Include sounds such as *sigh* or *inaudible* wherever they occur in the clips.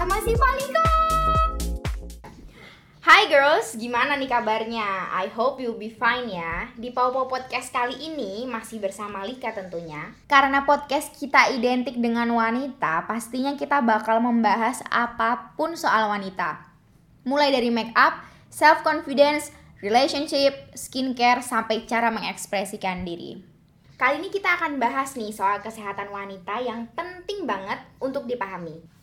bersama si Malika. Hai girls, gimana nih kabarnya? I hope you'll be fine ya. Di Pau Podcast kali ini masih bersama Lika tentunya. Karena podcast kita identik dengan wanita, pastinya kita bakal membahas apa pun soal wanita. Mulai dari make up, self confidence, relationship, skincare sampai cara mengekspresikan diri. Kali ini kita akan bahas nih soal kesehatan wanita yang penting banget untuk dipahami.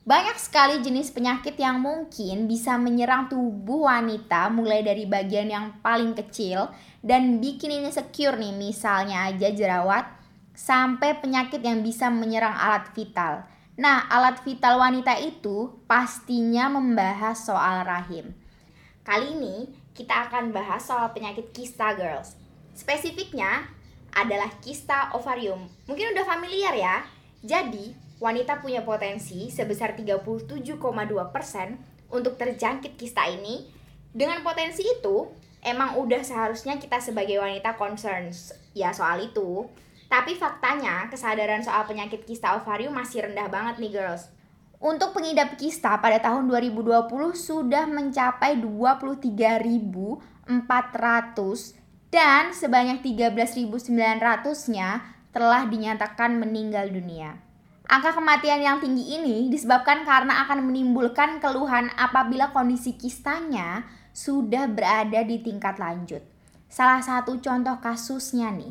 Banyak sekali jenis penyakit yang mungkin bisa menyerang tubuh wanita mulai dari bagian yang paling kecil dan bikin ini secure nih misalnya aja jerawat sampai penyakit yang bisa menyerang alat vital. Nah, alat vital wanita itu pastinya membahas soal rahim. Kali ini kita akan bahas soal penyakit kista girls. Spesifiknya adalah kista ovarium. Mungkin udah familiar ya. Jadi, wanita punya potensi sebesar 37,2% untuk terjangkit kista ini. Dengan potensi itu, emang udah seharusnya kita sebagai wanita concerns ya soal itu. Tapi faktanya, kesadaran soal penyakit kista ovarium masih rendah banget nih girls. Untuk pengidap kista pada tahun 2020 sudah mencapai 23.400 dan sebanyak 13.900-nya telah dinyatakan meninggal dunia. Angka kematian yang tinggi ini disebabkan karena akan menimbulkan keluhan apabila kondisi kistanya sudah berada di tingkat lanjut. Salah satu contoh kasusnya nih,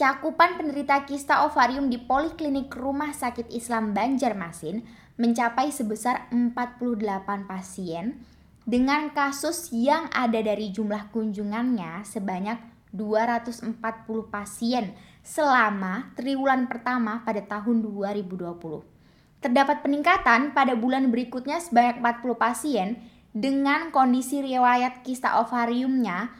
cakupan penderita kista ovarium di Poliklinik Rumah Sakit Islam Banjarmasin mencapai sebesar 48 pasien dengan kasus yang ada dari jumlah kunjungannya sebanyak 240 pasien selama triwulan pertama pada tahun 2020. Terdapat peningkatan pada bulan berikutnya sebanyak 40 pasien dengan kondisi riwayat kista ovariumnya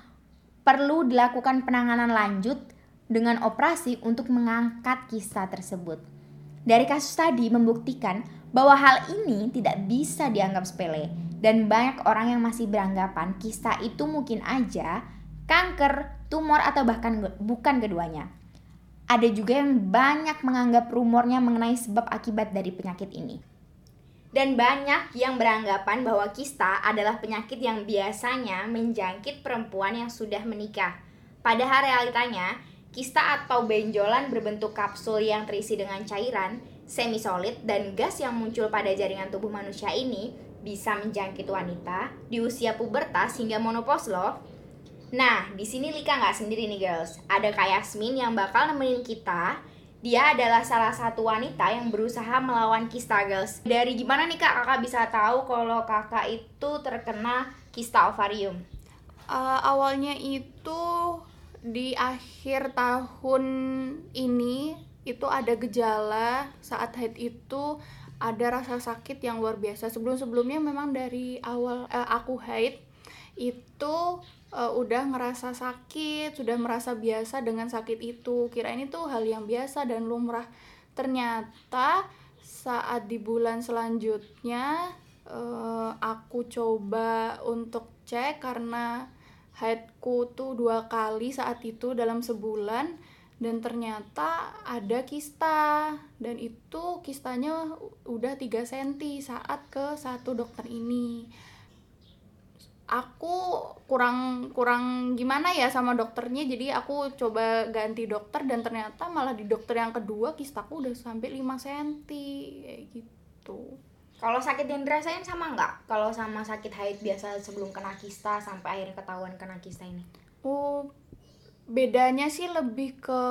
perlu dilakukan penanganan lanjut dengan operasi untuk mengangkat kista tersebut. Dari kasus tadi membuktikan bahwa hal ini tidak bisa dianggap sepele dan banyak orang yang masih beranggapan kista itu mungkin aja kanker, tumor atau bahkan bukan keduanya. Ada juga yang banyak menganggap rumornya mengenai sebab akibat dari penyakit ini. Dan banyak yang beranggapan bahwa kista adalah penyakit yang biasanya menjangkit perempuan yang sudah menikah. Padahal realitanya, kista atau benjolan berbentuk kapsul yang terisi dengan cairan, semi solid dan gas yang muncul pada jaringan tubuh manusia ini bisa menjangkit wanita di usia pubertas hingga menopause loh. Nah, di sini Lika nggak sendiri nih girls. Ada Kak Yasmin yang bakal nemenin kita. Dia adalah salah satu wanita yang berusaha melawan kista girls. Dari gimana nih kak kakak bisa tahu kalau kakak itu terkena kista ovarium? Uh, awalnya itu di akhir tahun ini itu ada gejala saat haid itu ada rasa sakit yang luar biasa sebelum sebelumnya memang dari awal eh, aku haid itu uh, udah ngerasa sakit sudah merasa biasa dengan sakit itu. Kira ini tuh hal yang biasa dan lumrah. Ternyata saat di bulan selanjutnya uh, aku coba untuk cek karena haidku tuh dua kali saat itu dalam sebulan dan ternyata ada kista. Dan itu kistanya udah 3 cm saat ke satu dokter ini aku kurang kurang gimana ya sama dokternya. Jadi aku coba ganti dokter dan ternyata malah di dokter yang kedua kistaku udah sampai 5 cm kayak gitu. Kalau sakit yang dirasain sama nggak? Kalau sama sakit haid biasa sebelum kena kista sampai akhirnya ketahuan kena kista ini? Oh bedanya sih lebih ke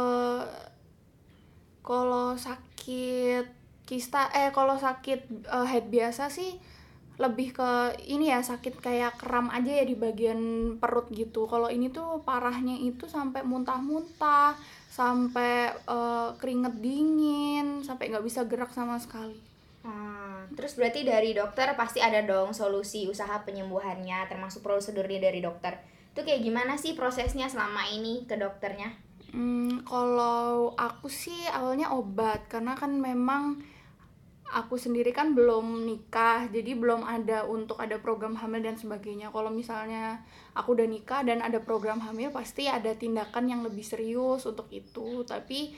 kalau sakit kista eh kalau sakit uh, head biasa sih lebih ke ini ya sakit kayak kram aja ya di bagian perut gitu. Kalau ini tuh parahnya itu sampai muntah-muntah sampai uh, keringet dingin sampai nggak bisa gerak sama sekali. Hmm, terus berarti dari dokter pasti ada dong solusi usaha penyembuhannya termasuk prosedurnya dari dokter. Itu kayak gimana sih prosesnya selama ini ke dokternya? Hmm, kalau aku sih awalnya obat karena kan memang aku sendiri kan belum nikah jadi belum ada untuk ada program hamil dan sebagainya kalau misalnya aku udah nikah dan ada program hamil pasti ada tindakan yang lebih serius untuk itu tapi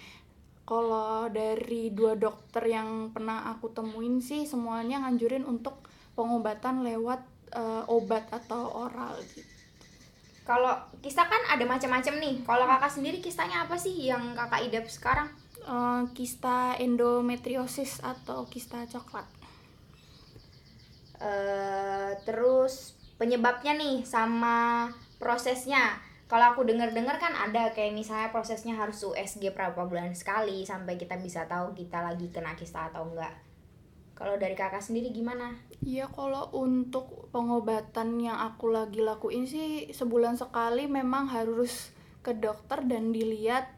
kalau dari dua dokter yang pernah aku temuin sih semuanya nganjurin untuk pengobatan lewat uh, obat atau oral gitu. Kalau kista kan ada macam-macam nih. Kalau kakak sendiri kistanya apa sih yang kakak idap sekarang? Uh, kista endometriosis atau kista coklat. Uh, terus penyebabnya nih sama prosesnya kalau aku dengar-dengar kan ada kayak misalnya prosesnya harus USG berapa bulan sekali sampai kita bisa tahu kita lagi kena kista atau enggak. Kalau dari kakak sendiri gimana? Iya kalau untuk pengobatan yang aku lagi lakuin sih sebulan sekali memang harus ke dokter dan dilihat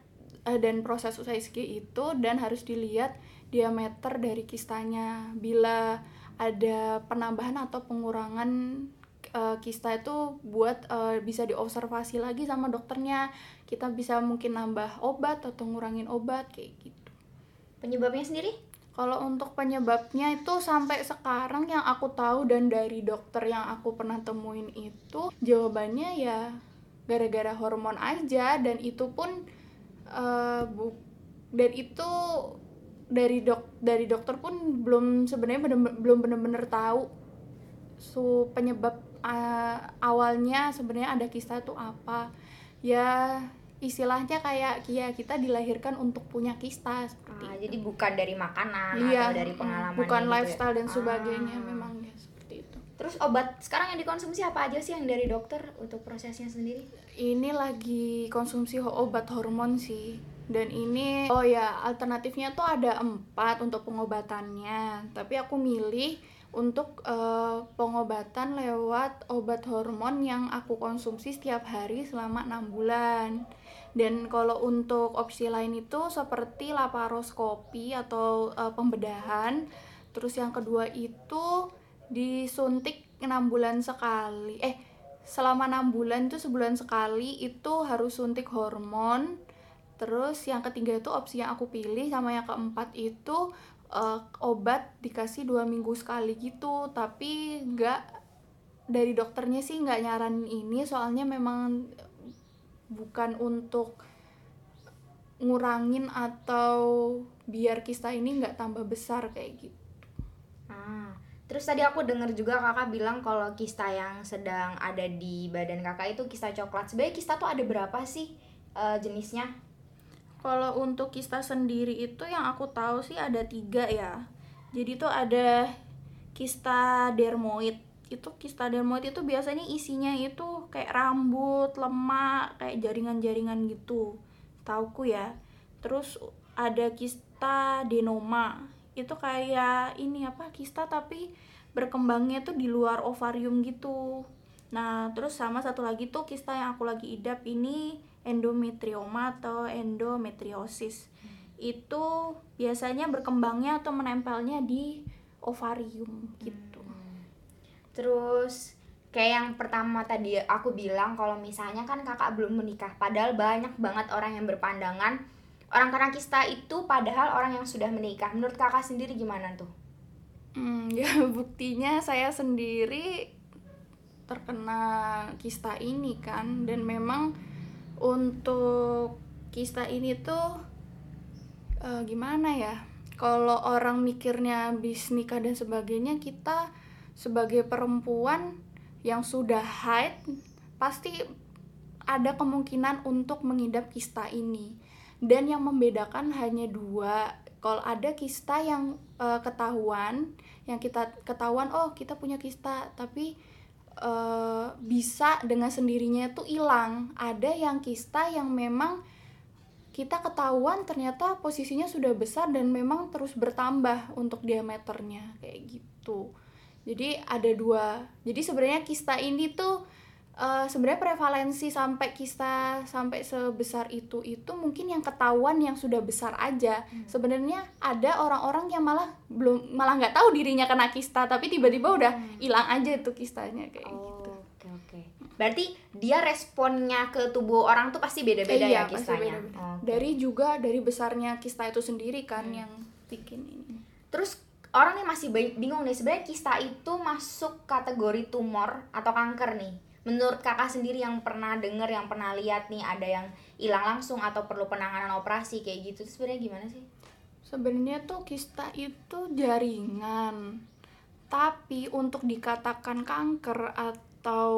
eh, dan proses USG itu dan harus dilihat diameter dari kistanya. Bila ada penambahan atau pengurangan uh, kista itu buat uh, bisa diobservasi lagi sama dokternya. Kita bisa mungkin nambah obat atau ngurangin obat kayak gitu. Penyebabnya sendiri? Kalau untuk penyebabnya itu sampai sekarang yang aku tahu dan dari dokter yang aku pernah temuin itu jawabannya ya gara-gara hormon aja dan itu pun uh, bu dan itu dari dok dari dokter pun belum sebenarnya bener, belum benar-benar tahu su penyebab uh, awalnya sebenarnya ada kista itu apa ya istilahnya kayak ya kita dilahirkan untuk punya kista seperti ah, jadi bukan dari makanan iya, atau dari pengalaman bukan gitu ya? lifestyle ya? dan sebagainya ah. memang ya itu terus obat sekarang yang dikonsumsi apa aja sih yang dari dokter untuk prosesnya sendiri ini lagi konsumsi obat hormon sih dan ini oh ya alternatifnya tuh ada empat untuk pengobatannya tapi aku milih untuk uh, pengobatan lewat obat hormon yang aku konsumsi setiap hari selama enam bulan. Dan kalau untuk opsi lain itu seperti laparoskopi atau uh, pembedahan. Terus yang kedua itu disuntik enam bulan sekali. Eh, selama enam bulan itu sebulan sekali itu harus suntik hormon. Terus yang ketiga itu opsi yang aku pilih sama yang keempat itu uh, obat dikasih dua minggu sekali gitu tapi nggak dari dokternya sih nggak nyaranin ini soalnya memang bukan untuk ngurangin atau biar kista ini nggak tambah besar kayak gitu. Terus tadi aku dengar juga kakak bilang kalau kista yang sedang ada di badan kakak itu kista coklat. Sebenarnya kista tuh ada berapa sih uh, jenisnya? Kalau untuk kista sendiri itu yang aku tahu sih ada tiga ya. Jadi tuh ada kista dermoid. Itu kista dermoid itu biasanya isinya itu kayak rambut, lemak, kayak jaringan-jaringan gitu. Tauku ya. Terus ada kista denoma. Itu kayak ini apa kista tapi berkembangnya tuh di luar ovarium gitu. Nah, terus sama satu lagi tuh kista yang aku lagi idap ini endometrioma atau endometriosis hmm. itu biasanya berkembangnya atau menempelnya di ovarium gitu hmm. terus kayak yang pertama tadi aku bilang kalau misalnya kan kakak belum menikah padahal banyak banget orang yang berpandangan orang kena kista itu padahal orang yang sudah menikah. Menurut kakak sendiri gimana tuh? Hmm, *laughs* ya buktinya saya sendiri terkena kista ini kan. Dan memang untuk kista ini tuh uh, gimana ya? Kalau orang mikirnya habis nikah dan sebagainya kita sebagai perempuan yang sudah haid pasti ada kemungkinan untuk mengidap kista ini dan yang membedakan hanya dua kalau ada kista yang uh, ketahuan yang kita ketahuan oh kita punya kista tapi uh, bisa dengan sendirinya itu hilang. Ada yang kista yang memang kita ketahuan ternyata posisinya sudah besar dan memang terus bertambah untuk diameternya kayak gitu. Jadi ada dua. Jadi sebenarnya kista ini tuh uh, sebenarnya prevalensi sampai kista sampai sebesar itu itu mungkin yang ketahuan yang sudah besar aja hmm. sebenarnya ada orang-orang yang malah belum malah nggak tahu dirinya kena kista tapi tiba-tiba udah hmm. hilang hmm. aja itu kistanya kayak oh, gitu oke okay, oke okay. berarti dia responnya ke tubuh orang tuh pasti beda-beda eh, iya, ya kistanya beda -beda. Okay. dari juga dari besarnya kista itu sendiri kan hmm. yang bikin ini terus orang nih masih bingung nih sebenarnya kista itu masuk kategori tumor atau kanker nih menurut kakak sendiri yang pernah denger yang pernah lihat nih ada yang hilang langsung atau perlu penanganan operasi kayak gitu sebenarnya gimana sih? Sebenarnya tuh kista itu jaringan. Tapi untuk dikatakan kanker atau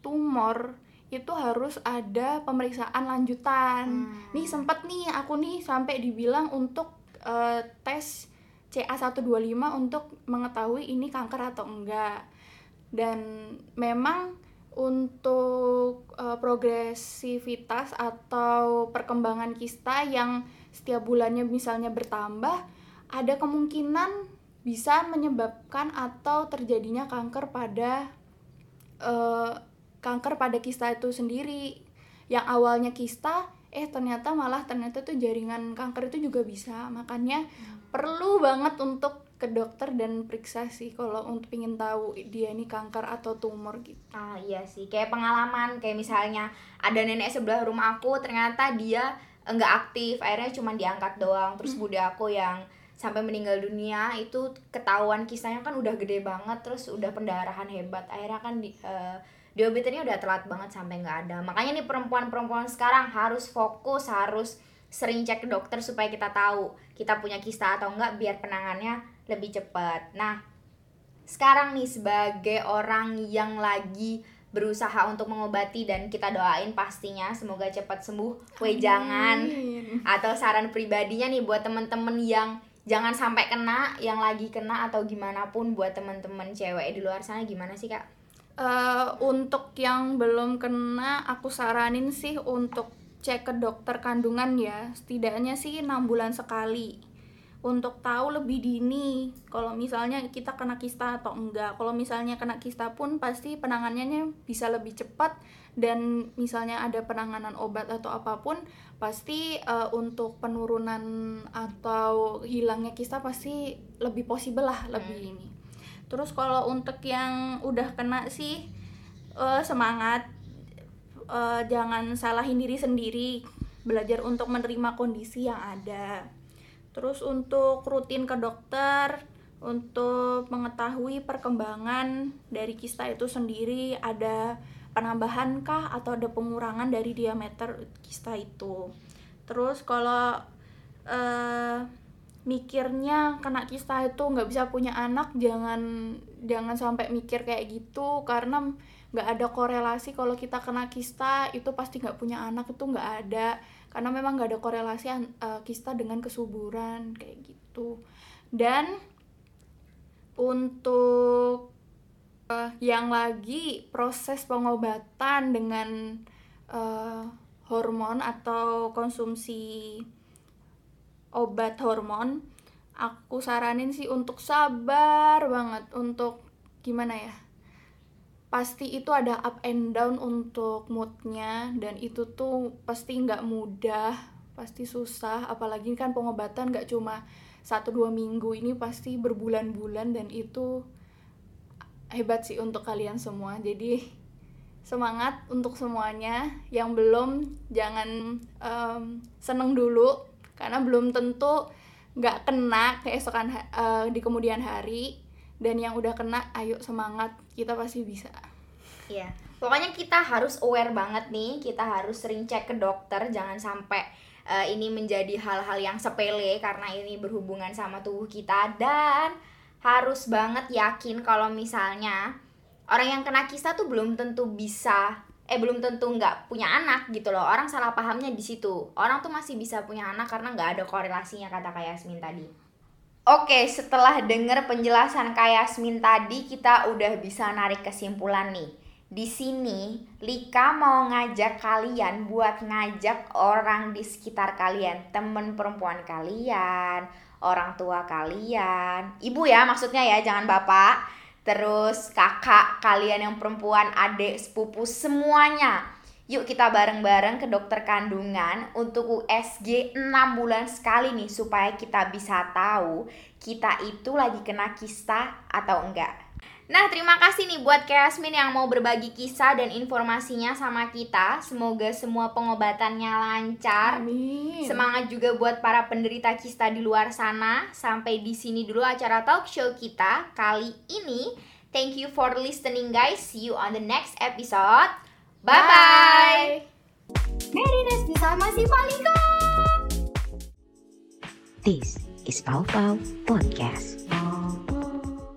tumor itu harus ada pemeriksaan lanjutan. Hmm. nih sempet nih aku nih sampai dibilang untuk eh, tes CA125 untuk mengetahui ini kanker atau enggak. Dan memang untuk eh, progresivitas atau perkembangan kista yang setiap bulannya misalnya bertambah ada kemungkinan bisa menyebabkan atau terjadinya kanker pada eh, kanker pada kista itu sendiri. Yang awalnya kista eh ternyata malah ternyata tuh jaringan kanker itu juga bisa. Makanya perlu banget untuk ke dokter dan periksa sih kalau untuk ingin tahu dia ini kanker atau tumor gitu Ah iya sih, kayak pengalaman kayak misalnya ada nenek sebelah rumah aku ternyata dia enggak aktif, akhirnya cuma diangkat doang. Terus bude aku yang sampai meninggal dunia itu ketahuan kisahnya kan udah gede banget, terus udah pendarahan hebat. Akhirnya kan di eh, diobatinnya udah telat banget sampai nggak ada. Makanya nih perempuan-perempuan sekarang harus fokus, harus sering cek ke dokter supaya kita tahu kita punya kista atau enggak biar penangannya lebih cepat. Nah, sekarang nih sebagai orang yang lagi berusaha untuk mengobati dan kita doain pastinya semoga cepat sembuh wejangan Amin. atau saran pribadinya nih buat temen-temen yang jangan sampai kena yang lagi kena atau gimana pun buat temen-temen cewek di luar sana gimana sih kak? Eh, untuk yang belum kena aku saranin sih untuk cek ke dokter kandungan ya setidaknya sih enam bulan sekali untuk tahu lebih dini. Kalau misalnya kita kena kista atau enggak. Kalau misalnya kena kista pun pasti penanganannya bisa lebih cepat. Dan misalnya ada penanganan obat atau apa pun pasti eh, untuk penurunan atau hilangnya kista pasti lebih possible lah lebih ini. Terus kalau untuk yang udah kena sih eh, semangat. Eh, jangan salahin diri sendiri. Belajar untuk menerima kondisi yang ada terus untuk rutin ke dokter untuk mengetahui perkembangan dari kista itu sendiri ada penambahan kah atau ada pengurangan dari diameter kista itu? Terus kalau eh, mikirnya kena kista itu nggak bisa punya anak jangan jangan sampai mikir kayak gitu karena nggak ada korelasi kalau kita kena kista itu pasti nggak punya anak itu nggak ada karena memang nggak ada korelasi eh, kista dengan kesuburan kayak gitu. Dan untuk eh, yang lagi proses pengobatan dengan eh, hormon atau konsumsi obat hormon aku saranin sih untuk sabar banget untuk gimana ya pasti itu ada up and down untuk moodnya dan itu tuh pasti nggak mudah pasti susah. Apalagi kan pengobatan nggak cuma satu dua minggu ini pasti berbulan-bulan dan itu hebat sih untuk kalian semua. Jadi semangat untuk semuanya. Yang belum jangan em, seneng dulu karena belum tentu nggak kena keesokan eh, di kemudian hari dan yang udah kena ayo semangat. Kita pasti bisa. Iya. Pokoknya kita harus aware banget nih, kita harus sering cek ke dokter, jangan sampai eh, ini menjadi hal-hal yang sepele karena ini berhubungan sama tubuh kita. Dan harus banget yakin kalau misalnya orang yang kena kista tuh belum tentu bisa eh belum tentu nggak punya anak gitu loh. Orang salah pahamnya di situ. Orang tuh masih bisa punya anak karena nggak ada korelasinya kata Kak Yasmin tadi Oke, setelah denger penjelasan Kak Yasmin tadi, kita udah bisa narik kesimpulan nih. Di sini, Lika mau ngajak kalian buat ngajak orang di sekitar kalian, temen perempuan kalian, orang tua kalian, ibu ya maksudnya ya, jangan bapak, terus kakak kalian yang perempuan, adik, sepupu, semuanya. Yuk kita bareng-bareng ke dokter kandungan untuk USG 6 bulan sekali nih supaya kita bisa tahu kita itu lagi kena kista atau enggak. Nah, terima kasih nih buat Kak Yasmin yang mau berbagi kisah dan informasinya sama kita. Semoga semua pengobatannya lancar. amin Semangat juga buat para penderita kista di luar sana. Sampai di sini dulu acara talk show kita kali ini. Thank you for listening guys. See you on the next episode. Bye bye. Merinas bersama si Malika. This is Pau Pau Podcast.